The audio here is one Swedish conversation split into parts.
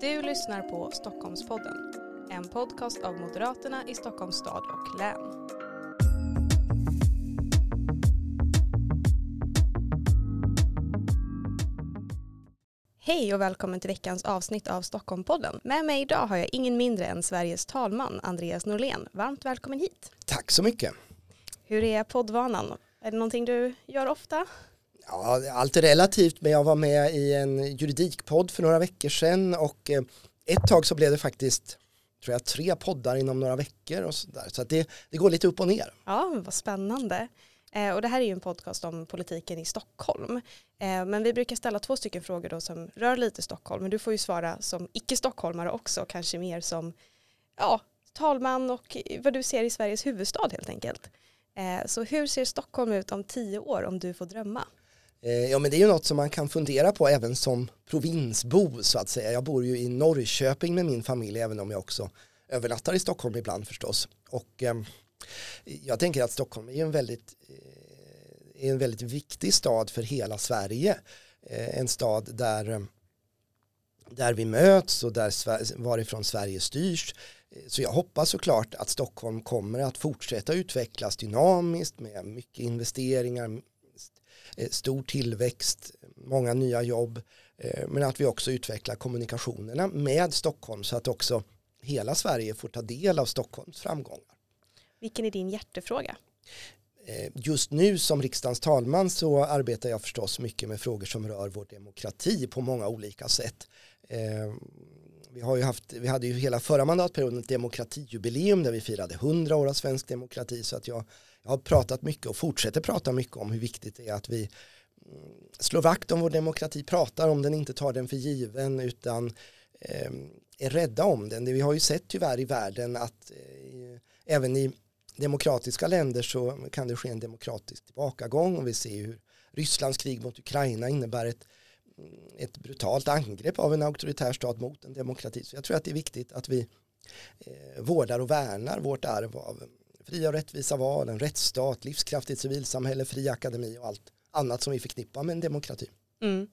Du lyssnar på Stockholmspodden, en podcast av Moderaterna i Stockholms stad och län. Hej och välkommen till veckans avsnitt av Stockholmpodden. Med mig idag har jag ingen mindre än Sveriges talman Andreas Norlén. Varmt välkommen hit. Tack så mycket. Hur är poddvanan? Är det någonting du gör ofta? Ja, allt är relativt men jag var med i en juridikpodd för några veckor sedan och eh, ett tag så blev det faktiskt tror jag tre poddar inom några veckor och så där. Så att det, det går lite upp och ner. Ja, vad spännande. Eh, och det här är ju en podcast om politiken i Stockholm. Eh, men vi brukar ställa två stycken frågor då som rör lite Stockholm. Men du får ju svara som icke-stockholmare också, kanske mer som ja, talman och vad du ser i Sveriges huvudstad helt enkelt. Eh, så hur ser Stockholm ut om tio år om du får drömma? Eh, ja men det är ju något som man kan fundera på även som provinsbo så att säga. Jag bor ju i Norrköping med min familj även om jag också övernattar i Stockholm ibland förstås. Och eh, jag tänker att Stockholm är en väldigt, eh, är en väldigt viktig stad för hela Sverige. Eh, en stad där, eh, där vi möts och där varifrån Sverige styrs. Eh, så jag hoppas såklart att Stockholm kommer att fortsätta utvecklas dynamiskt med mycket investeringar, stor tillväxt, många nya jobb, eh, men att vi också utvecklar kommunikationerna med Stockholm så att också hela Sverige får ta del av Stockholms framgångar. Vilken är din hjärtefråga? Eh, just nu som riksdagens talman så arbetar jag förstås mycket med frågor som rör vår demokrati på många olika sätt. Vi, har ju haft, vi hade ju hela förra mandatperioden ett demokratijubileum där vi firade 100 år av svensk demokrati så att jag jag har pratat mycket och fortsätter prata mycket om hur viktigt det är att vi mm, slår vakt om vår demokrati, pratar om den, inte tar den för given utan eh, är rädda om den. Det vi har ju sett tyvärr i världen att eh, även i demokratiska länder så kan det ske en demokratisk tillbakagång och vi ser hur Rysslands krig mot Ukraina innebär ett, mm, ett brutalt angrepp av en auktoritär stat mot en demokrati. Så jag tror att det är viktigt att vi eh, vårdar och värnar vårt arv av fria och rättvisa val, en rättsstat, livskraftigt civilsamhälle, fri akademi och allt annat som vi förknippar med en demokrati. Mm.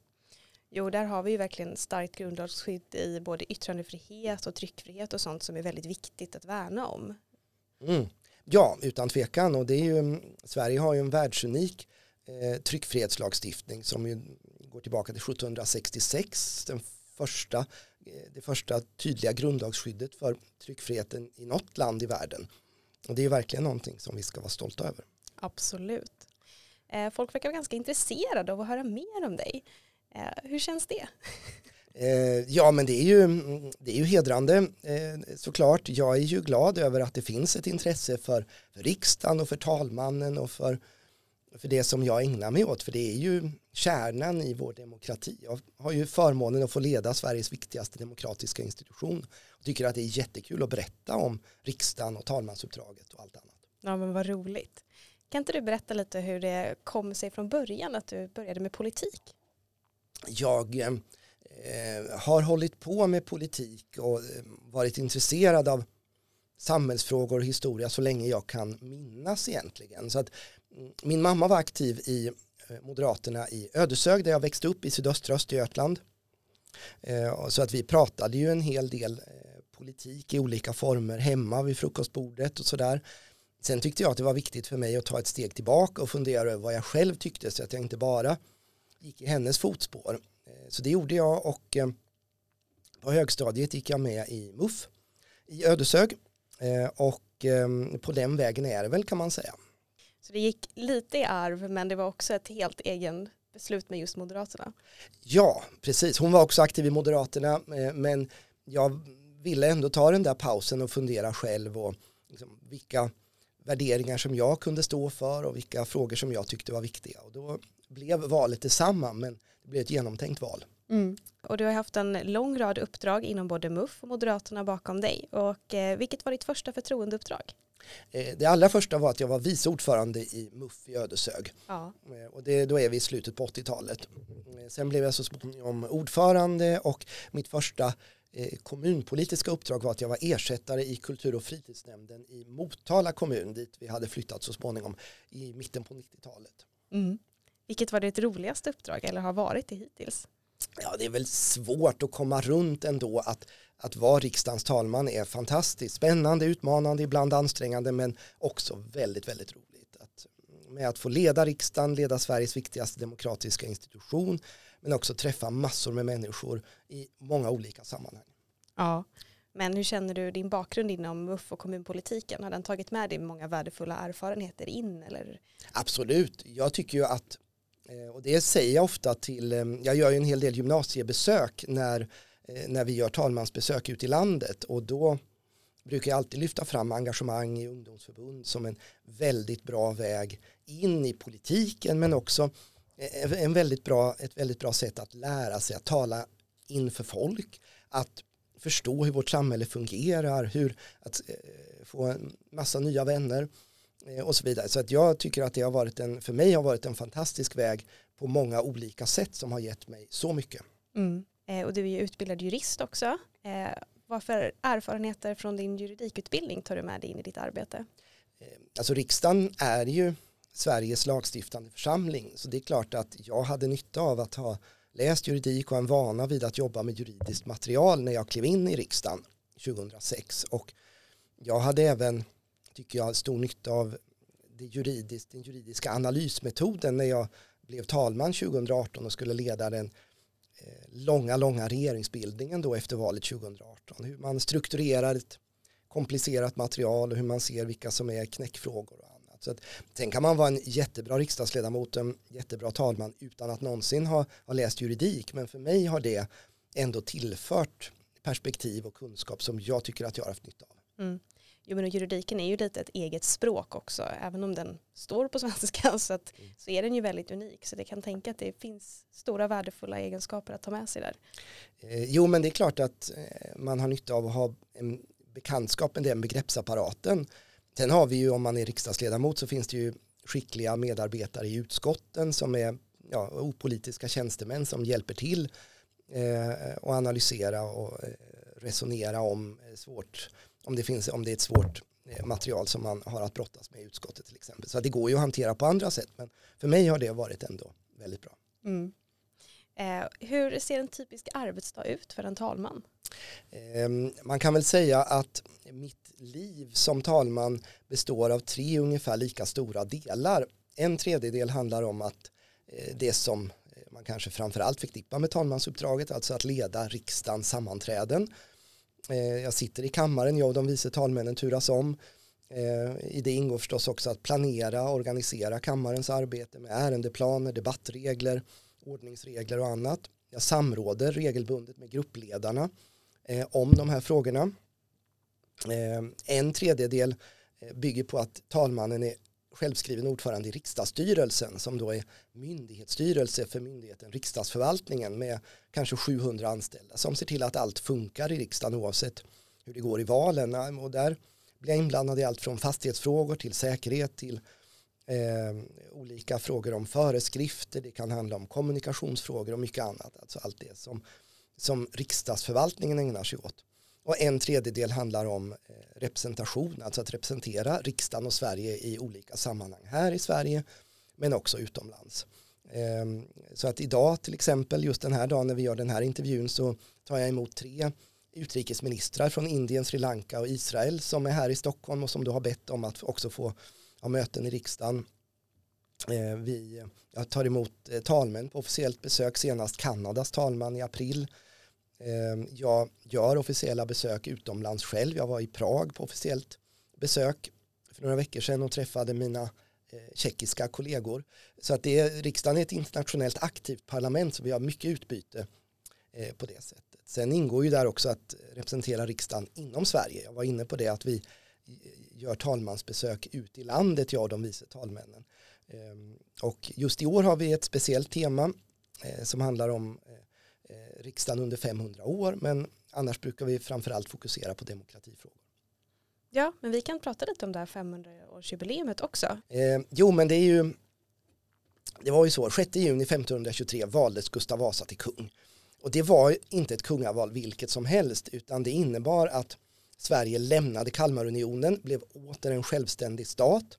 Jo, där har vi ju verkligen starkt grundlagsskydd i både yttrandefrihet och tryckfrihet och sånt som är väldigt viktigt att värna om. Mm. Ja, utan tvekan och det är ju, Sverige har ju en världsunik eh, tryckfrihetslagstiftning som ju går tillbaka till 1766, den första, eh, det första tydliga grundlagsskyddet för tryckfriheten i något land i världen. Och det är verkligen någonting som vi ska vara stolta över. Absolut. Eh, folk verkar vara ganska intresserade av att höra mer om dig. Eh, hur känns det? Eh, ja men det är ju, det är ju hedrande såklart. Jag är ju glad över att det finns ett intresse för, för riksdagen och för talmannen och för, för det som jag ägnar mig åt. För det är ju kärnan i vår demokrati. Jag har ju förmånen att få leda Sveriges viktigaste demokratiska institution tycker att det är jättekul att berätta om riksdagen och talmansuppdraget och allt annat. Ja men vad roligt. Kan inte du berätta lite hur det kom sig från början att du började med politik? Jag eh, har hållit på med politik och eh, varit intresserad av samhällsfrågor och historia så länge jag kan minnas egentligen. Så att, mm, min mamma var aktiv i Eh, Moderaterna i Ödeshög där jag växte upp i sydöstra Östergötland. Eh, så att vi pratade ju en hel del eh, politik i olika former hemma vid frukostbordet och sådär. Sen tyckte jag att det var viktigt för mig att ta ett steg tillbaka och fundera över vad jag själv tyckte så att jag inte bara gick i hennes fotspår. Så det gjorde jag och på högstadiet gick jag med i MUF i Ödeshög och på den vägen är det väl kan man säga. Så det gick lite i arv men det var också ett helt egen beslut med just Moderaterna? Ja, precis. Hon var också aktiv i Moderaterna men jag ville ändå ta den där pausen och fundera själv och liksom vilka värderingar som jag kunde stå för och vilka frågor som jag tyckte var viktiga. Och då blev valet detsamma men det blev ett genomtänkt val. Mm. Och du har haft en lång rad uppdrag inom både MUF och Moderaterna bakom dig. Och eh, vilket var ditt första förtroendeuppdrag? Eh, det allra första var att jag var vice ordförande i MUF i Ödeshög. Ja. Eh, och det, då är vi i slutet på 80-talet. Eh, sen blev jag så småningom ordförande och mitt första kommunpolitiska uppdrag var att jag var ersättare i kultur- och fritidsnämnden i Motala kommun dit vi hade flyttat så småningom i mitten på 90-talet. Mm. Vilket var ditt roligaste uppdrag eller har varit det hittills? Ja, det är väl svårt att komma runt ändå att, att vara riksdagens talman är fantastiskt, spännande, utmanande, ibland ansträngande men också väldigt, väldigt roligt. Att, med att få leda riksdagen, leda Sveriges viktigaste demokratiska institution men också träffa massor med människor i många olika sammanhang. Ja, men hur känner du din bakgrund inom MUF och kommunpolitiken? Har den tagit med dig många värdefulla erfarenheter in? Eller? Absolut, jag tycker ju att, Eh, och det säger jag ofta till, eh, jag gör ju en hel del gymnasiebesök när, eh, när vi gör talmansbesök ute i landet. Och då brukar jag alltid lyfta fram engagemang i ungdomsförbund som en väldigt bra väg in i politiken men också en väldigt bra, ett väldigt bra sätt att lära sig att tala inför folk, att förstå hur vårt samhälle fungerar, hur att få en massa nya vänner och så vidare. Så att jag tycker att det har varit en, för mig har varit en fantastisk väg på många olika sätt som har gett mig så mycket. Mm. Eh, och du är ju utbildad jurist också. Eh, vad för erfarenheter från din juridikutbildning tar du med dig in i ditt arbete? Eh, alltså riksdagen är ju Sveriges lagstiftande församling så det är klart att jag hade nytta av att ha läst juridik och en vana vid att jobba med juridiskt material när jag klev in i riksdagen 2006 och jag hade även, tycker jag, stor nytta av det juridiskt, den juridiska analysmetoden när jag blev talman 2018 och skulle leda den eh, långa, långa regeringsbildningen då efter valet 2018. Hur man strukturerar ett komplicerat material och hur man ser vilka som är knäckfrågor annat. Så att, sen kan man vara en jättebra riksdagsledamot, en jättebra talman utan att någonsin ha, ha läst juridik. Men för mig har det ändå tillfört perspektiv och kunskap som jag tycker att jag har haft nytta av. Mm. Jo, men juridiken är ju lite ett eget språk också, även om den står på svenska så, att, mm. så är den ju väldigt unik. Så det kan tänka att det finns stora värdefulla egenskaper att ta med sig där. Eh, jo, men det är klart att eh, man har nytta av att ha en bekantskap med den begreppsapparaten Sen har vi ju om man är riksdagsledamot så finns det ju skickliga medarbetare i utskotten som är ja, opolitiska tjänstemän som hjälper till eh, och analysera och eh, resonera om svårt om det finns om det är ett svårt eh, material som man har att brottas med i utskottet till exempel. Så det går ju att hantera på andra sätt men för mig har det varit ändå väldigt bra. Mm. Eh, hur ser en typisk arbetsdag ut för en talman? Eh, man kan väl säga att mitt liv som talman består av tre ungefär lika stora delar. En tredjedel handlar om att eh, det som eh, man kanske framförallt förknippar med talmansuppdraget, alltså att leda riksdagens sammanträden. Eh, jag sitter i kammaren, jag och de vice talmännen turas om. Eh, I det ingår förstås också att planera, och organisera kammarens arbete med ärendeplaner, debattregler, ordningsregler och annat. Jag samråder regelbundet med gruppledarna eh, om de här frågorna. Eh, en tredjedel eh, bygger på att talmannen är självskriven ordförande i riksdagsstyrelsen som då är myndighetsstyrelse för myndigheten riksdagsförvaltningen med kanske 700 anställda som ser till att allt funkar i riksdagen oavsett hur det går i valen. Och där blir jag inblandad i allt från fastighetsfrågor till säkerhet till eh, olika frågor om föreskrifter. Det kan handla om kommunikationsfrågor och mycket annat. Alltså allt det som, som riksdagsförvaltningen ägnar sig åt och en tredjedel handlar om eh, representation, alltså att representera riksdagen och Sverige i olika sammanhang här i Sverige men också utomlands. Ehm, så att idag till exempel, just den här dagen när vi gör den här intervjun så tar jag emot tre utrikesministrar från Indien, Sri Lanka och Israel som är här i Stockholm och som då har bett om att också få ha möten i riksdagen. Ehm, vi, jag tar emot eh, talmän på officiellt besök, senast Kanadas talman i april Ehm, jag gör officiella besök utomlands själv. Jag var i Prag på officiellt besök för några veckor sedan och träffade mina eh, tjeckiska kollegor. Så att det är, riksdagen är ett internationellt aktivt parlament så vi har mycket utbyte eh, på det sättet. Sen ingår ju där också att representera riksdagen inom Sverige. Jag var inne på det att vi eh, gör talmansbesök ut i landet, jag och de vice talmännen. Ehm, och just i år har vi ett speciellt tema som handlar om eh, riksdagen under 500 år men annars brukar vi framförallt fokusera på demokratifrågor. Ja, men vi kan prata lite om det här 500-årsjubileumet också. Eh, jo, men det är ju det var ju så, 6 juni 1523 valdes Gustav Vasa till kung. Och det var inte ett kungaval vilket som helst utan det innebar att Sverige lämnade Kalmarunionen, blev åter en självständig stat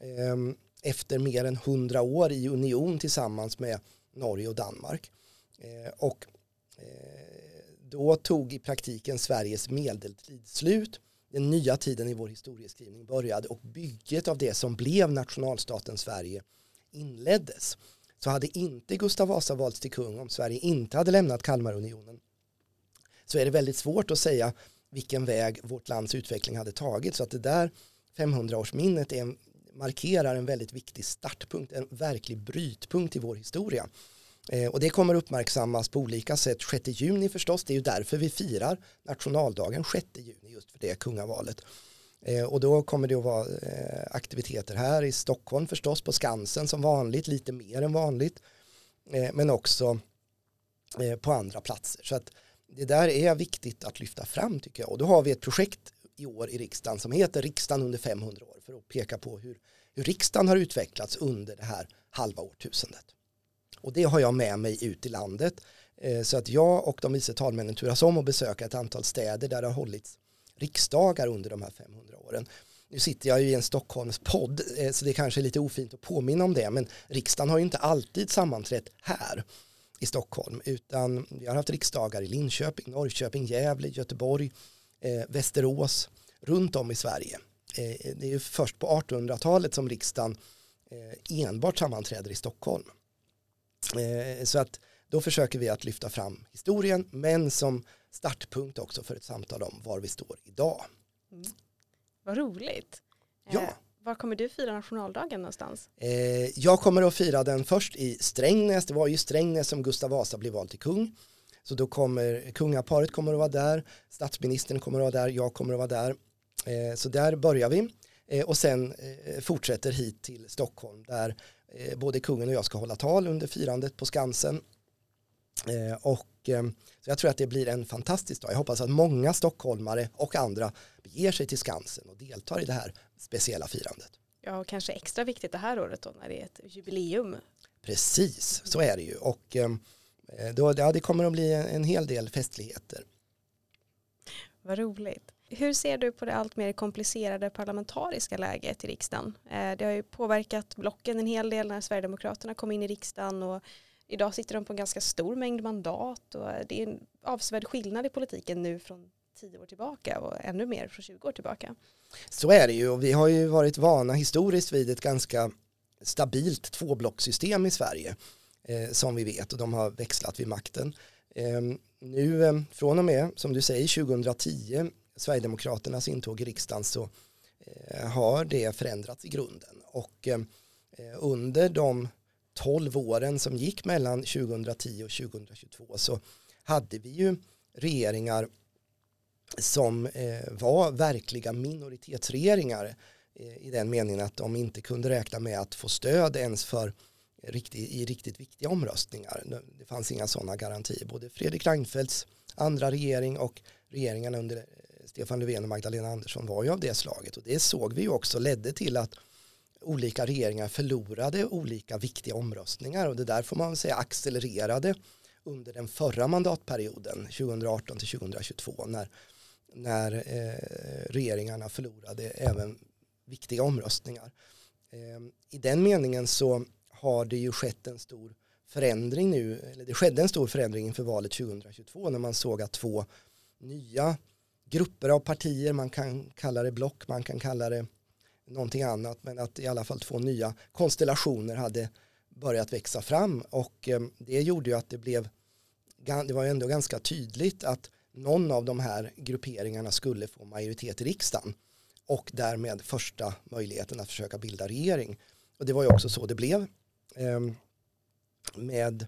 eh, efter mer än hundra år i union tillsammans med Norge och Danmark. Eh, och eh, då tog i praktiken Sveriges medeltid slut. Den nya tiden i vår historieskrivning började och bygget av det som blev nationalstaten Sverige inleddes. Så hade inte Gustav Vasa valts till kung om Sverige inte hade lämnat Kalmarunionen så är det väldigt svårt att säga vilken väg vårt lands utveckling hade tagit. Så att det där 500-årsminnet markerar en väldigt viktig startpunkt, en verklig brytpunkt i vår historia. Eh, och det kommer uppmärksammas på olika sätt. 6 juni förstås, det är ju därför vi firar nationaldagen 6 juni, just för det kungavalet. Eh, och då kommer det att vara eh, aktiviteter här i Stockholm förstås, på Skansen som vanligt, lite mer än vanligt. Men också på andra platser. Så att det där är viktigt att lyfta fram tycker jag. Och då har vi ett projekt i år i riksdagen som heter Riksdagen under 500 år för att peka på hur, hur riksdagen har utvecklats under det här halva årtusendet. Och det har jag med mig ut i landet. Eh, så att jag och de vice talmännen turas om att besöka ett antal städer där det har hållits riksdagar under de här 500 åren. Nu sitter jag ju i en Stockholmspodd eh, så det kanske är lite ofint att påminna om det men riksdagen har ju inte alltid sammanträtt här i Stockholm utan vi har haft riksdagar i Linköping, Norrköping, Gävle, Göteborg, eh, Västerås, runt om i Sverige. Eh, det är ju först på 1800-talet som riksdagen eh, enbart sammanträder i Stockholm. Eh, så att då försöker vi att lyfta fram historien men som startpunkt också för ett samtal om var vi står idag. Mm. Vad roligt. Ja. Eh, var kommer du fira nationaldagen någonstans? Eh, jag kommer att fira den först i Strängnäs. Det var ju Strängnäs som Gustav Vasa blev vald till kung. Så då kommer kungaparet kommer att vara där, statsministern kommer att vara där, jag kommer att vara där. Eh, så där börjar vi. Eh, och sen eh, fortsätter hit till Stockholm där både kungen och jag ska hålla tal under firandet på Skansen. Eh, och så jag tror att det blir en fantastisk dag. Jag hoppas att många stockholmare och andra beger sig till Skansen och deltar i det här speciella firandet. Ja, och kanske extra viktigt det här året då när det är ett jubileum. Precis, så är det ju. Och eh, då, ja, det kommer att bli en, en hel del festligheter. Vad roligt. Hur ser du på det allt mer komplicerade parlamentariska läget i riksdagen? Eh, det har ju påverkat blocken en hel del när Sverigedemokraterna kom in i riksdagen och idag sitter de på en ganska stor mängd mandat och eh, det är en avsevärd skillnad i politiken nu från tio år tillbaka och ännu mer från 20 år tillbaka. Så är det ju och vi har ju varit vana historiskt vid ett ganska stabilt tvåblocksystem i Sverige eh, som vi vet och de har växlat vid makten. Eh, nu eh, från och med som du säger 2010 Sverigedemokraternas intåg i riksdagen så eh, har det förändrats i grunden och eh, under de 12 åren som gick mellan 2010 och 2022 så hade vi ju regeringar som eh, var verkliga minoritetsregeringar i den meningen att de inte kunde räkna med att få stöd ens för riktigt, i riktigt viktiga omröstningar. Det fanns inga sådana garantier. Både Fredrik Reinfeldts andra regering och regeringarna under Stefan Löfven och Magdalena Andersson var ju av det slaget och det såg vi ju också ledde till att olika regeringar förlorade olika viktiga omröstningar och det där får man säga accelererade under den förra mandatperioden 2018 till 2022 när när eh, regeringarna förlorade även viktiga omröstningar. Eh, I den meningen så har det ju skett en stor förändring nu, eller det skedde en stor förändring inför valet 2022 när man såg att två nya grupper av partier, man kan kalla det block, man kan kalla det någonting annat, men att i alla fall två nya konstellationer hade börjat växa fram och eh, det gjorde ju att det blev, det var ju ändå ganska tydligt att någon av de här grupperingarna skulle få majoritet i riksdagen och därmed första möjligheten att försöka bilda regering. Och det var ju också så det blev ehm, med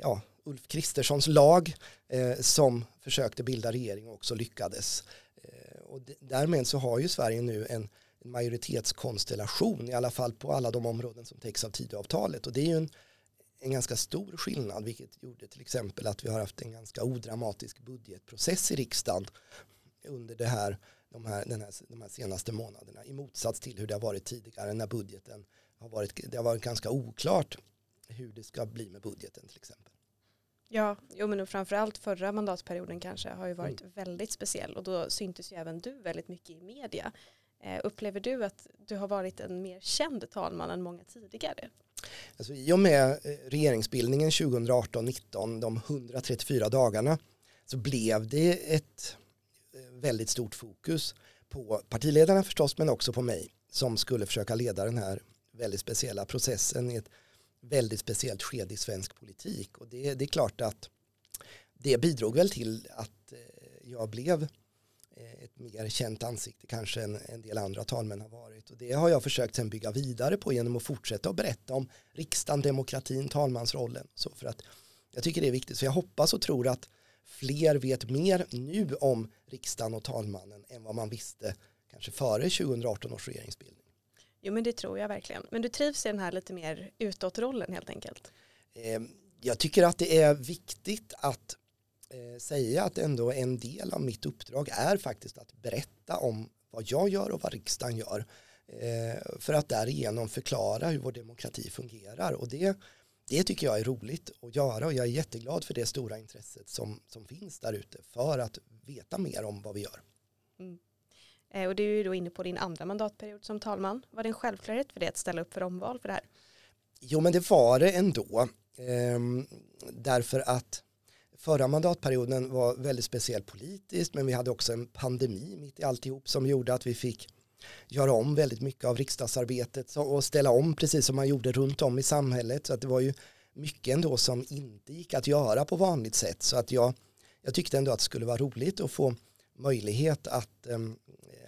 ja, Ulf Kristerssons lag eh, som försökte bilda regering och också lyckades. Eh, och därmed så har ju Sverige nu en, majoritetskonstellation i alla fall på alla de områden som täcks av Tidöavtalet och det är ju en en ganska stor skillnad vilket gjorde till exempel att vi har haft en ganska odramatisk budgetprocess i riksdagen under det här, de, här, den här, de här senaste månaderna i motsats till hur det har varit tidigare när budgeten har varit, det har varit ganska oklart hur det ska bli med budgeten till exempel. Ja, jo men framförallt förra mandatperioden kanske har ju varit mm. väldigt speciell och då syntes ju även du väldigt mycket i media. Eh, upplever du att du har varit en mer känd talman än många tidigare? Alltså, I och med eh, regeringsbildningen 2018-19, de 134 dagarna, så blev det ett eh, väldigt stort fokus på partiledarna förstås, men också på mig som skulle försöka leda den här väldigt speciella processen i ett väldigt speciellt skede i svensk politik. Och det, det är klart att det bidrog väl till att eh, jag blev eh, ett mer känt ansikte kanske än en del andra talmän har varit. Och det har jag försökt sen bygga vidare på genom att fortsätta att berätta om riksdagen, demokratin, talmansrollen. Så för att jag tycker det är viktigt, så jag hoppas och tror att fler vet mer nu om riksdagen och talmannen än vad man visste kanske före 2018 års regeringsbildning. Jo men det tror jag verkligen. Men du trivs i den här lite mer utåtrollen helt enkelt? Ehm, jag tycker att det är viktigt att eh, säga att ändå en del av mitt uppdrag är faktiskt att berätta om vad jag gör och vad riksdagen gör. Eh, för att därigenom förklara hur vår demokrati fungerar. Och det, det tycker jag är roligt att göra och jag är jätteglad för det stora intresset som, som finns där ute för att veta mer om vad vi gör. Mm. Eh, och du är ju då inne på din andra mandatperiod som talman. Var det en självklarhet för dig att ställa upp för omval för det här? Jo men det var det ändå. Ehm, därför att förra mandatperioden var väldigt speciell politiskt men vi hade också en pandemi mitt i alltihop som gjorde att vi fick göra om väldigt mycket av riksdagsarbetet och ställa om precis som man gjorde runt om i samhället så att det var ju mycket ändå som inte gick att göra på vanligt sätt så att jag, jag tyckte ändå att det skulle vara roligt att få möjlighet att um,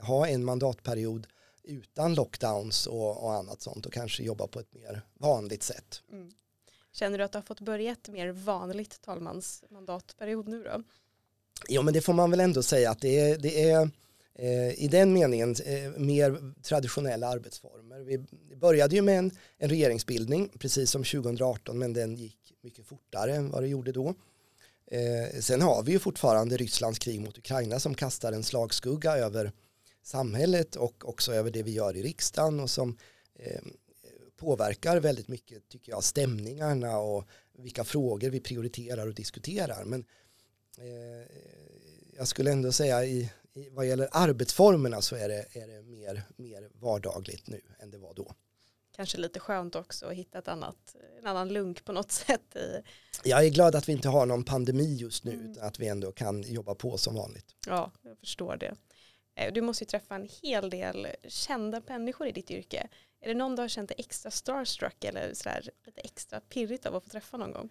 ha en mandatperiod utan lockdowns och, och, annat sånt och kanske jobba på ett mer vanligt sätt. Mm. Känner du att du har fått börja ett mer vanligt talmansmandatperiod nu då? Ja men det får man väl ändå säga att det är, det är eh, i den meningen eh, mer traditionella arbetsformer. Vi började ju med en, en regeringsbildning precis som 2018 men den gick mycket fortare än vad det gjorde då. Eh, sen har vi ju fortfarande Rysslands krig mot Ukraina som kastar en slagskugga över samhället och också över det vi gör i riksdagen och som eh, påverkar väldigt mycket tycker jag stämningarna och vilka frågor vi prioriterar och diskuterar. Men eh, jag skulle ändå säga i, i, vad gäller arbetsformerna så är det, är det mer, mer vardagligt nu än det var då. Kanske lite skönt också att hitta ett annat, en annan lunk på något sätt. I... Jag är glad att vi inte har någon pandemi just nu mm. utan att vi ändå kan jobba på som vanligt. Ja, jag förstår det. Eh, du måste ju träffa en hel del kända människor i ditt yrke. Är det någon du har känt dig extra starstruck eller sådär, lite extra pirrigt av att få träffa någon gång?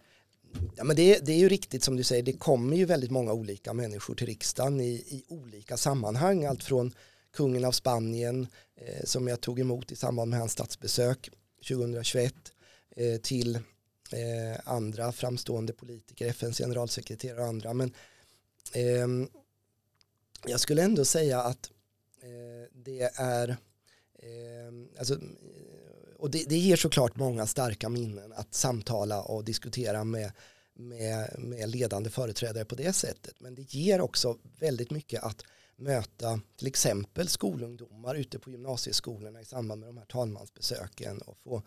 Ja, men det, det är ju riktigt som du säger, det kommer ju väldigt många olika människor till riksdagen i, i olika sammanhang. Allt från kungen av Spanien eh, som jag tog emot i samband med hans statsbesök 2021 eh, till eh, andra framstående politiker, FNs generalsekreterare och andra. Men ehm, jag skulle ändå säga att eh, det är ehm, alltså, och det, det ger såklart många starka minnen att samtala och diskutera med, med, med ledande företrädare på det sättet. Men det ger också väldigt mycket att möta till exempel skolungdomar ute på gymnasieskolorna i samband med de här talmansbesöken och få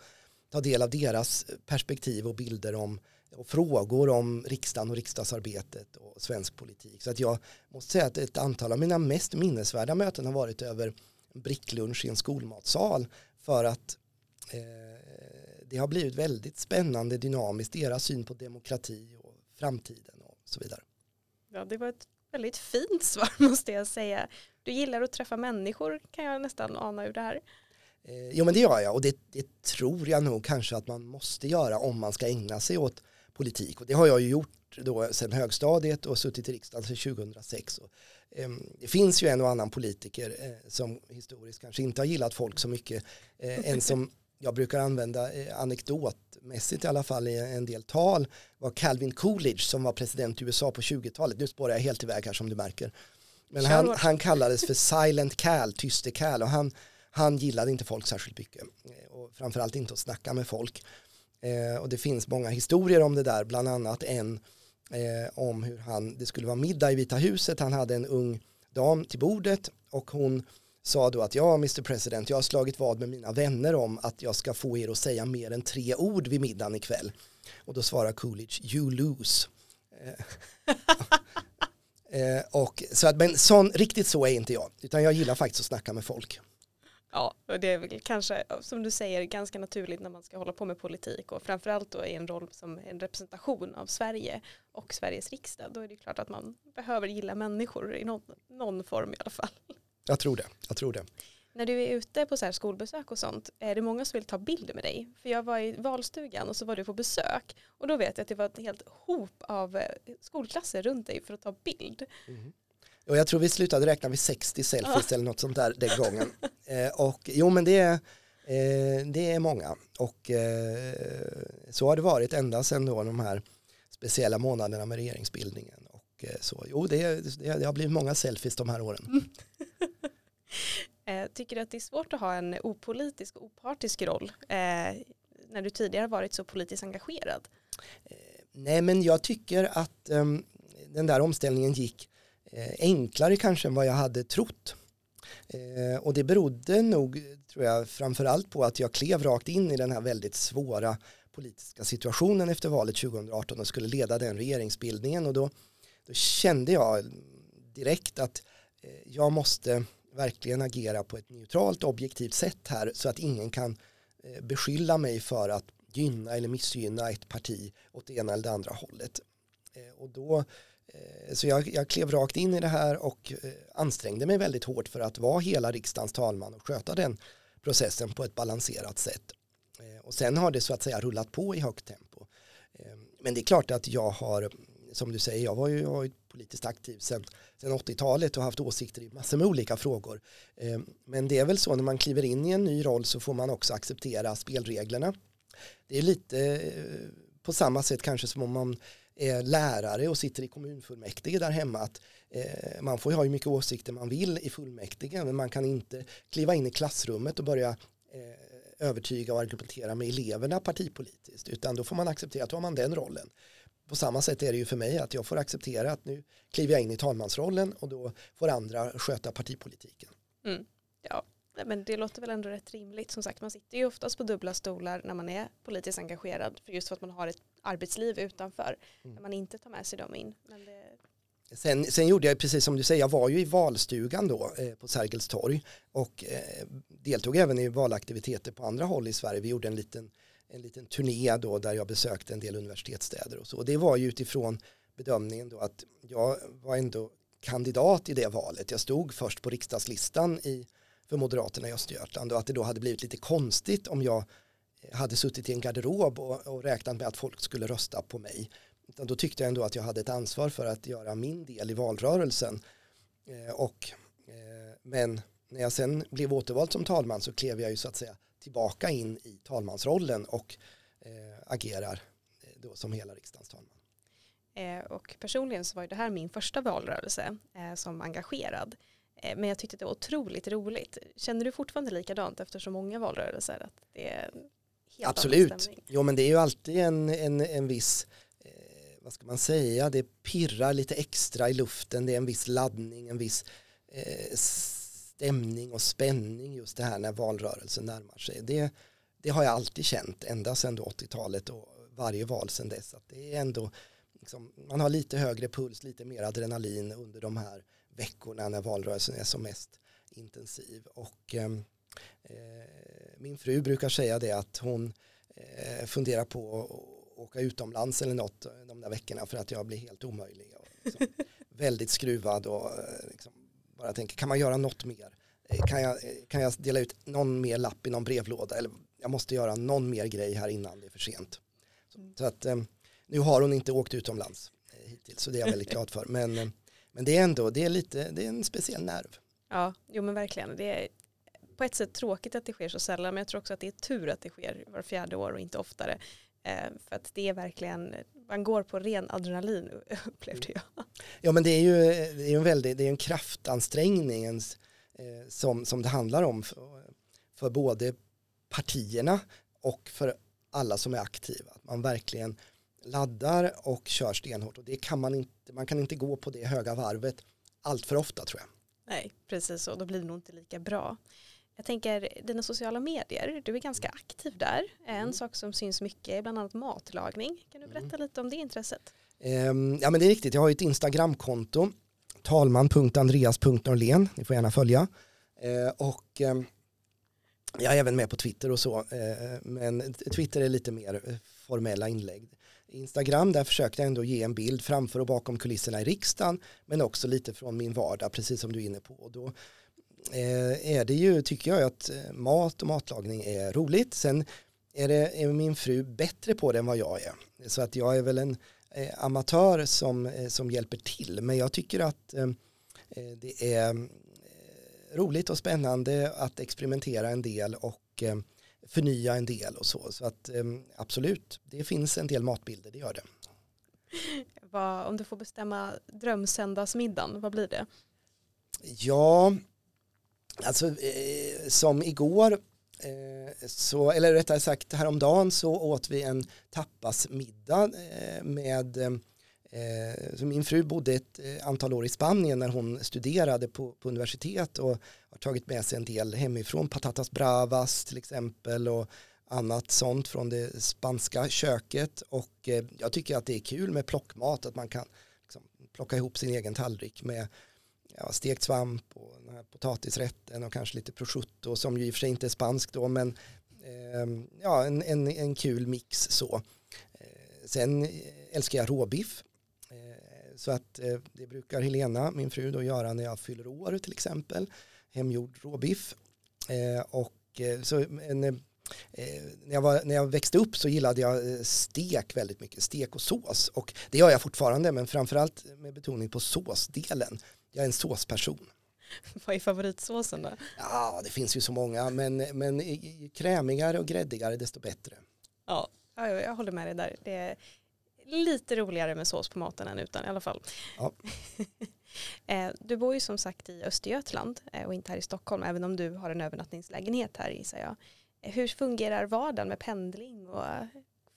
ta del av deras perspektiv och bilder om och frågor om riksdagen och riksdagsarbetet och svensk politik. Så att jag måste säga att ett antal av mina mest minnesvärda möten har varit över bricklunch i en skolmatsal för att eh, det har blivit väldigt spännande, dynamiskt, deras syn på demokrati och framtiden och så vidare. Ja, det var ett väldigt fint svar måste jag säga. Du gillar att träffa människor kan jag nästan ana ur det här. Eh, jo men det gör jag och det, det, tror jag nog kanske att man måste göra om man ska ägna sig åt politik och det har jag ju gjort då sedan högstadiet och suttit i riksdagen sedan 2006 och Ehm, det finns ju en och annan politiker eh, som historiskt kanske inte har gillat folk så mycket. Eh, en som jag brukar använda eh, anekdotmässigt i alla fall i en del tal var Calvin Coolidge som var president i USA på 20-talet. Nu spårar jag helt iväg här som du märker. Men han, han kallades för Silent Cal, Tyste Cal och han, han gillade inte folk särskilt mycket och framförallt inte att snacka med folk. och det finns många historier om det där, bland annat en eh, om hur han, det skulle vara middag i Vita huset, han hade en ung dam till bordet och hon sa då att ja, Mr President, jag har slagit vad med mina vänner om att jag ska få er att säga mer än tre ord vid middagen ikväll. Och då svarar Coolidge, you lose. Eh, eh, och, så att, men sån, riktigt så är inte jag, utan jag gillar faktiskt att snacka med folk. Ja, och det är väl kanske som du säger ganska naturligt när man ska hålla på med politik och framförallt då i en roll som en representation av Sverige och Sveriges riksdag. Då är det klart att man behöver gilla människor i någon, någon form i alla fall. Jag tror det. Jag tror det. När du är ute på så skolbesök och sånt, är det många som vill ta bilder med dig? För jag var i valstugan och så var du på besök och då vet jag att det var ett helt hop av eh, skolklasser runt dig för att ta bild. Mm. Och jag tror vi slutade räkna vid 60 selfies ja. eller något sånt där den gången. Eh, och jo men det är, eh, det är många och eh, så har det varit ända sedan då de här speciella månaderna med regeringsbildningen. Och eh, så, jo det, det, har blivit många selfies de här åren. Mm. Eh, tycker du att det är svårt att ha en opolitisk och opartisk roll eh, när du tidigare varit så politiskt engagerad? Nej men jag tycker att um, den där omställningen gick Eh, enklare kanske än vad jag hade trott. Eh, och det berodde nog, tror jag, framförallt på att jag klev rakt in i den här väldigt svåra politiska situationen efter valet 2018 och skulle leda den regeringsbildningen och då, då kände jag direkt att eh, jag måste verkligen agera på ett neutralt objektivt sätt här så att ingen kan eh, beskylla mig för att gynna eller missgynna ett parti åt det ena eller det andra hållet. Eh, och då så jag, jag klev rakt in i det här och ansträngde mig väldigt hårt för att vara hela riksdagens talman och sköta den processen på ett balanserat sätt. Och sen har det så att säga rullat på i högt tempo. Men det är klart att jag har, som du säger, jag var ju, jag var ju politiskt aktiv sedan, 80-talet och haft åsikter i massor med olika frågor. Eh, men det är väl så när man kliver in i en ny roll så får man också acceptera spelreglerna. Det är lite eh, på samma sätt kanske som om man är lärare och sitter i kommunfullmäktige där hemma att eh, man får ju ha hur mycket åsikter man vill i fullmäktige men man kan inte kliva in i klassrummet och börja eh, övertyga och argumentera med eleverna partipolitiskt utan då får man acceptera att då har man den rollen. På samma sätt är det ju för mig att jag får acceptera att nu kliver jag in i talmansrollen och då får andra sköta partipolitiken. Mm. Ja, men det låter väl ändå rätt rimligt. Som sagt, man sitter ju oftast på dubbla stolar när man är politiskt engagerad. För just för att man har ett arbetsliv utanför. Mm. När man inte tar med sig dem in. Sen, sen, gjorde jag precis som du säger, jag var ju i valstugan då eh, på Sergels torg och eh, deltog även i valaktiviteter på andra håll i Sverige. Vi gjorde en liten, en liten turné då där jag besökte en del universitetsstäder och så. Och det var ju utifrån bedömningen då att jag var ändå kandidat i det valet. Jag stod först på riksdagslistan i för Moderaterna i Östergötland och att det då hade blivit lite konstigt om jag eh, hade suttit i en garderob och, och räknat med att folk skulle rösta på mig. Utan då tyckte jag ändå att jag hade ett ansvar för att göra min del i valrörelsen. Eh, och, eh, men när jag sen blev återvald som talman så klev jag ju så att säga tillbaka in i talmansrollen och eh, agerar eh, då som hela riksdagens talman. Eh, och personligen så var det här min första valrörelse som engagerad. Men jag tyckte det var otroligt roligt. Känner du fortfarande likadant efter så många valrörelser? Att det är helt Absolut. Jo men det är ju alltid en, en, en viss, eh, vad ska man säga, det pirrar lite extra i luften, det är en viss laddning, en viss eh, stämning och spänning just det här när valrörelsen närmar sig. Det, det har jag alltid känt ända sedan 80-talet och varje val sedan dess. Att det är ändå, liksom, man har lite högre puls, lite mer adrenalin under de här veckorna när valrörelsen är som mest intensiv. Och ehm, eh, min fru brukar säga det att hon eh, funderar på att åka utomlands eller något de där veckorna för att jag blir helt omöjlig. Och liksom, väldigt skruvad och eh, liksom, bara tänker kan man göra något mer? Eh, kan jag, eh, kan jag dela ut någon mer lapp i någon brevlåda eller jag måste göra någon mer grej här innan det är för sent. Så, så att eh, nu har hon inte åkt utomlands hittills så det är jag väldigt glad för. Men men det är ändå, det är lite, det är en speciell nerv. Ja, jo men verkligen. Det är på ett sätt tråkigt att det sker så sällan, men jag tror också att det är tur att det sker var fjärde år och inte oftare. Eh, för att det är verkligen, man går på ren adrenalin upplevde jag. Ja men det är ju det är en väldigt, det är en kraftansträngning eh, som, som det handlar om för, för både partierna och för alla som är aktiva. Att man verkligen laddar och kör stenhårt och det kan man inte, man kan inte gå på det höga varvet allt för ofta tror jag. Nej, precis så, då blir det nog inte lika bra. Jag tänker dina sociala medier, du är ganska aktiv där. En mm. sak som syns mycket är bland annat matlagning. Kan du berätta mm. lite om det intresset? Um, ja men det är riktigt, jag har ett Instagramkonto talman.andreas.norlén, ni får gärna följa. Uh, och um, Jag är även med på Twitter och så, eh, men Twitter är lite mer formella inlägg. Instagram, där försökte jag ändå ge en bild framför och bakom kulisserna i riksdagen, men också lite från min vardag, precis som du är inne på. Och då är det ju, tycker jag, att mat och matlagning är roligt. Sen är, det, är min fru bättre på det än vad jag är. Så att jag är väl en amatör som, som hjälper till, men jag tycker att det är roligt och spännande att experimentera en del och eh, förnya en del och så. Så att eh, absolut, det finns en del matbilder, det gör det. Vad, om du får bestämma drömsöndagsmiddagen, vad blir det? Ja, alltså eh, som igår, eh, så, eller rättare sagt häromdagen så åt vi en tapasmiddag eh, med eh, så min fru bodde ett eh, antal år i Spanien när hon studerade på, på, universitet och har tagit med sig en del hemifrån, patatas bravas till exempel och annat sånt från det spanska köket. Och eh, jag tycker att det är kul med plockmat, att man kan liksom, plocka ihop sin egen tallrik med ja, stekt svamp och den här potatisrätten och kanske lite prosciutto som ju i och för sig inte är spansk då men eh, ja, en, en, en kul mix så. Eh, sen älskar jag råbiff eh, så att eh, det brukar Helena, min fru, då göra när jag fyller år till exempel. Hemgjord råbiff. Eh, och eh, så en, eh, när, jag var, när jag växte upp så gillade jag eh, stek väldigt mycket, stek och sås. Och det gör jag fortfarande, men framförallt med betoning på såsdelen. Jag är en såsperson. Vad är favoritsåsen då? Ja, det finns ju så många, men, men krämigare och gräddigare desto bättre. Ja, jag håller med dig där. Det, lite roligare med sås på maten än utan i alla fall. Ja. Eh, du bor ju som sagt i Östergötland eh, och inte här i Stockholm även om du har en övernattningslägenhet här gissar jag. Eh, hur fungerar vardagen med pendling och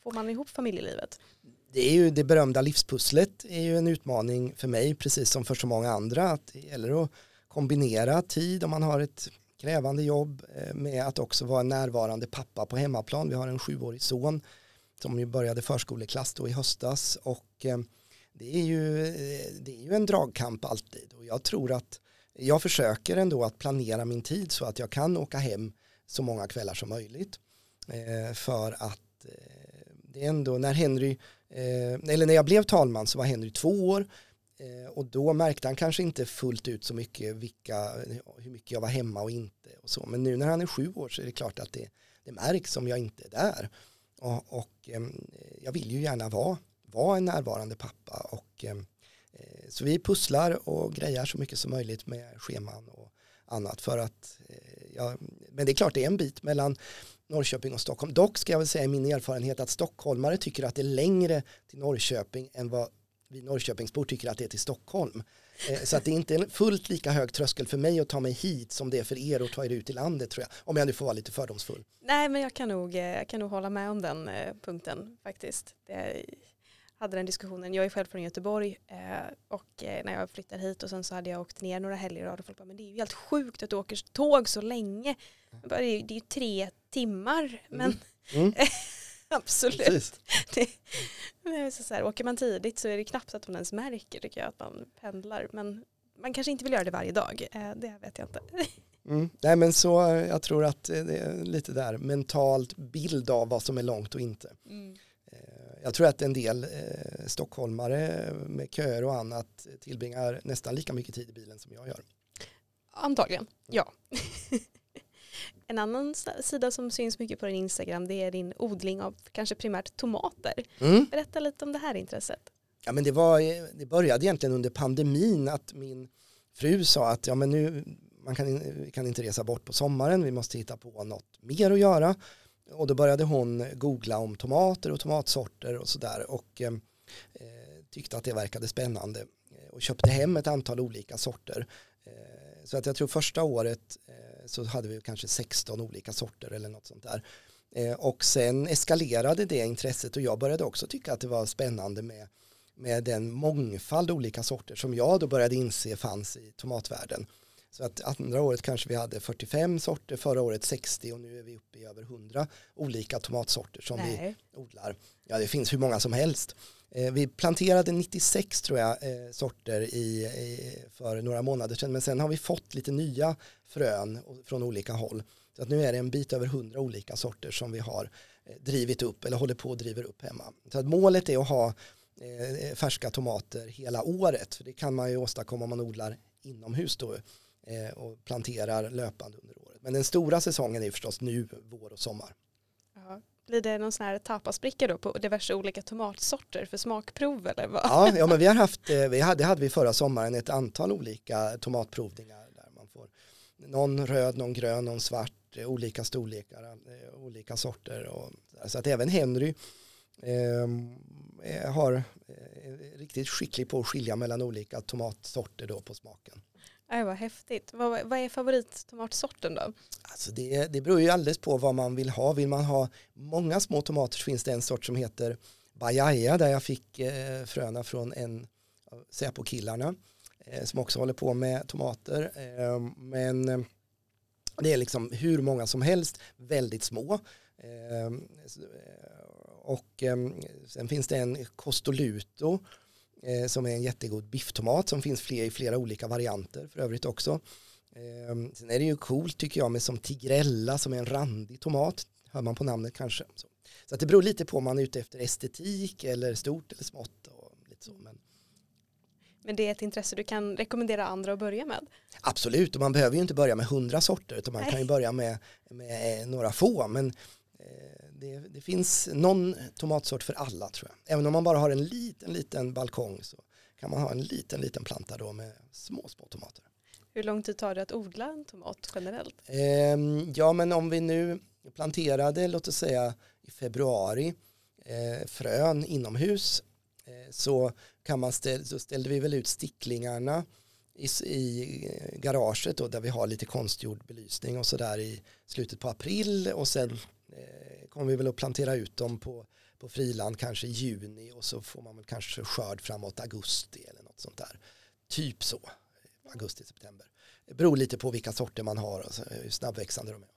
får man ihop familjelivet? Det är ju det berömda livspusslet är ju en utmaning för mig precis som för så många andra att det gäller att kombinera tid om man har ett krävande jobb eh, med att också vara en närvarande pappa på hemmaplan. Vi har en sjuårig son som ju började förskoleklass då i höstas och eh, det är, ju, eh, det är ju en dragkamp alltid och jag tror att jag försöker ändå att planera min tid så att jag kan åka hem så många kvällar som möjligt för att det är ändå när Henry Eh, eller när jag blev talman så var Henry två år eh, och då märkte han kanske inte fullt ut så mycket vilka, hur mycket jag var hemma och inte och så. Men nu när han är sju år så är det klart att det, det märks om jag inte är där. Och, och eh, jag vill ju gärna vara, vara en närvarande pappa och eh, så vi pusslar och grejar så mycket som möjligt med scheman och annat för att eh, ja, men det är klart det är en bit mellan Norrköping och Stockholm. Dock ska jag väl säga i min erfarenhet att stockholmare tycker att det är längre till Norrköping än vad vi Norrköpingsbor tycker att det är till Stockholm. Eh, så att det är inte en fullt lika hög tröskel för mig att ta mig hit som det är för er att ta er ut i landet tror jag. Om jag nu får vara lite fördomsfull. Nej men jag kan nog, eh, jag kan nog hålla med om den eh, punkten faktiskt. Det, hade den diskussionen, jag är själv från Göteborg och när jag flyttade hit och sen så hade jag åkt ner några helger och folk bara, men det är ju helt sjukt att du åker tåg så länge. det, är, det är ju tre timmar men mm. Mm. Absolut. Det, det så här, åker man tidigt så är det knappt att man ens märker tycker jag att man pendlar. Men man kanske inte vill göra det varje dag. Eh, det vet jag inte. Mm. Nej men så jag tror att det är lite där mentalt bild av vad som är långt och inte. Mm. Eh, jag tror att en del eh, stockholmare med köer och annat tillbringar nästan lika mycket tid i bilen som jag gör. Antagligen, ja. En annan sida som syns mycket på din Instagram det är din odling av kanske primärt tomater. Mm. Berätta lite om det här intresset. Ja, men det, var, det började egentligen under pandemin att min fru sa att ja, men nu, man kan, vi kan inte resa bort på sommaren, vi måste hitta på något mer att göra. Och då började hon googla om tomater och tomatsorter och sådär och eh, tyckte att det verkade spännande och köpte hem ett antal olika sorter. Eh, så att jag tror första året eh, så hade vi kanske 16 olika sorter eller något sånt där. Eh, och sen eskalerade det intresset och jag började också tycka att det var spännande med, med den mångfald olika sorter som jag då började inse fanns i tomatvärlden. Så att andra året kanske vi hade 45 sorter, förra året 60 och nu är vi uppe i över 100 olika tomatsorter som Nej. vi odlar. Ja, det finns hur många som helst. Eh, vi planterade 96 tror jag eh, sorter i, i, för några månader sedan men sen har vi fått lite nya frön från olika håll. Så att nu är det en bit över 100 olika sorter som vi har eh, drivit upp eller håller på att driva upp hemma. Så att målet är att ha eh, färska tomater hela året. För det kan man ju åstadkomma om man odlar inomhus då och planterar löpande under året. Men den stora säsongen är förstås nu, vår och sommar. Ja. Blir det någon sån här tapasbricka då på diverse olika tomatsorter för smakprov eller vad? Ja, ja men vi har haft, eh, vi hade, det hade vi förra sommaren ett antal olika tomatprovningar där man får någon röd, någon grön, någon svart, eh, olika storlekar, eh, olika sorter och så att även Henry eh, har eh, riktigt skicklig på att skilja mellan olika tomatsorter då på smaken. Nej, vad häftigt. Vad, vad är favorittomatsorten då? Alltså det, det beror ju alldeles på vad man vill ha. Vill man ha många små tomater så finns det en sort som heter Bajaja där jag fick eh, fröna från en av Säpo-killarna eh, som också håller på med tomater. Eh, men eh, det är liksom hur många som helst, väldigt små. Eh, eh och eh, sen finns det en Costoluto eh, som är en jättegod bifftomat som finns fler, i flera olika varianter för övrigt också. Eh, sen är det ju coolt tycker jag med som tigrella som är en randig tomat, hör man på namnet kanske. Så, så att det beror lite på om man är ute efter estetik eller stort eller smått. Och lite så. Men, Men det är ett intresse du kan rekommendera andra att börja med? absolut, och man behöver ju inte börja med hundra sorter utan man Nej. kan ju börja med, med några få. Men eh, det, det finns någon tomatsort för alla tror jag. Även om man bara har en liten, liten balkong så kan man ha en liten, liten planta då med små, små tomater. Hur lång tid tar det att odla en tomat generellt? Ehm, ja, men om vi nu planterade, låt oss säga i februari, eh, frön inomhus eh, så, kan man ställ, så ställde vi väl ut sticklingarna i, i eh, garaget då, där vi har lite konstgjord belysning och sådär i slutet på april och sen eh, kommer vi väl att plantera ut dem på, på friland kanske i juni och så får man väl kanske skörd framåt augusti eller något sånt där. Typ så, augusti, september. Det beror lite på vilka sorter man har och hur snabbväxande de är.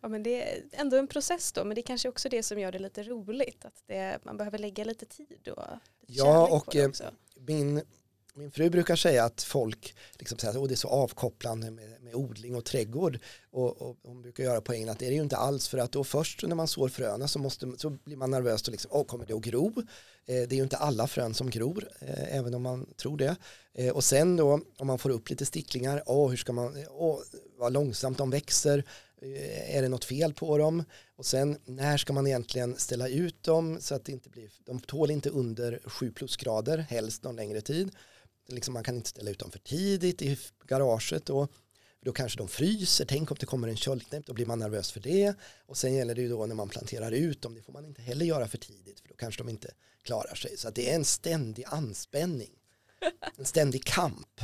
Ja, men det är ändå en process då, men det är kanske också det som gör det lite roligt. Att det, man behöver lägga lite tid och lite Ja, och, eh. Min, min fru brukar säga att folk liksom säger att oh, det är så avkopplande med, med odling och trädgård. Och, och hon brukar göra poängen att det är det ju inte alls för att då först när man sår fröna så, måste, så blir man nervös och liksom, oh, kommer det att gro? Eh, det är ju inte alla frön som gror, eh, även om man tror det. Eh, och sen då om man får upp lite sticklingar, oh, hur ska man, oh, vad långsamt de växer, eh, är det något fel på dem? Och sen när ska man egentligen ställa ut dem så att det inte blir, de tål inte under 7 plusgrader, helst någon längre tid. Liksom man kan inte ställa ut dem för tidigt i garaget då. Då kanske de fryser, tänk om det kommer en köldknäpp, då blir man nervös för det. Och sen gäller det ju då när man planterar ut dem, det får man inte heller göra för tidigt, för då kanske de inte klarar sig. Så att det är en ständig anspänning, en ständig kamp,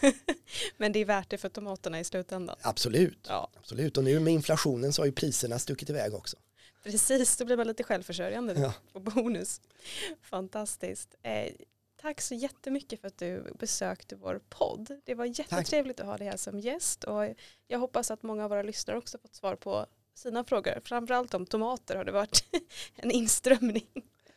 Men det är värt det för tomaterna i slutändan. absolut. Ja, Absolut, och nu med inflationen så har ju priserna stuckit iväg också. precis. Då blir man lite självförsörjande Ja. och bonus. Fantastiskt. Tack så jättemycket för att du besökte vår podd. Det var jättetrevligt att ha dig här som gäst och jag hoppas att många av våra lyssnare också fått svar på sina frågor. Framförallt om tomater har det varit en inströmning.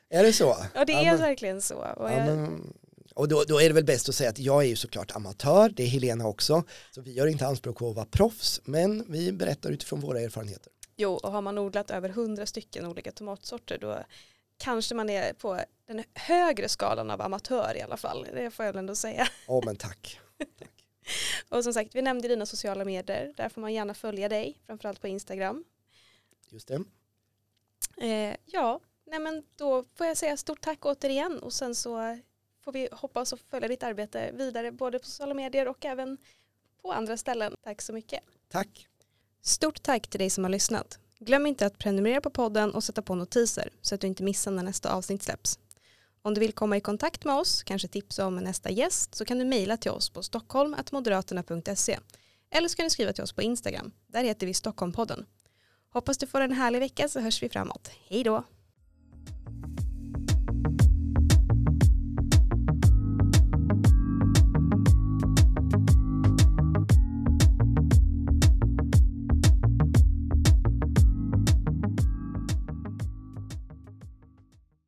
Är det så? Ja det är men- verkligen så. Och Ja, men, och då, då är det väl bäst att säga att jag är ju såklart amatör, det är Helena också, så vi gör inte anspråk på att vara proffs, men vi berättar utifrån våra erfarenheter. Jo, och har man odlat över hundra stycken olika tomatsorter då kanske man är på den högre skalan av amatör i alla fall. Det får jag väl ändå säga. Ja, men tack. tack. Och som sagt, vi nämnde dina sociala medier. Där får man gärna följa dig, framförallt på Instagram. Just det. Eh, ja, nej men då får jag säga stort tack återigen och sen så får vi hoppas och följa ditt arbete vidare både på sociala medier och även på andra ställen. Tack så mycket. Tack. Stort tack till dig som har lyssnat. Glöm inte att prenumerera på podden och sätta på notiser så att du inte missar när nästa avsnitt släpps. Om du vill komma i kontakt med oss, kanske tipsa om nästa gäst, så kan du mejla till oss på stockholm.moderaterna.se eller så kan du skriva till oss på Instagram. Där heter vi Stockholmpodden. Hoppas du får en härlig vecka så hörs vi framåt. Hej då!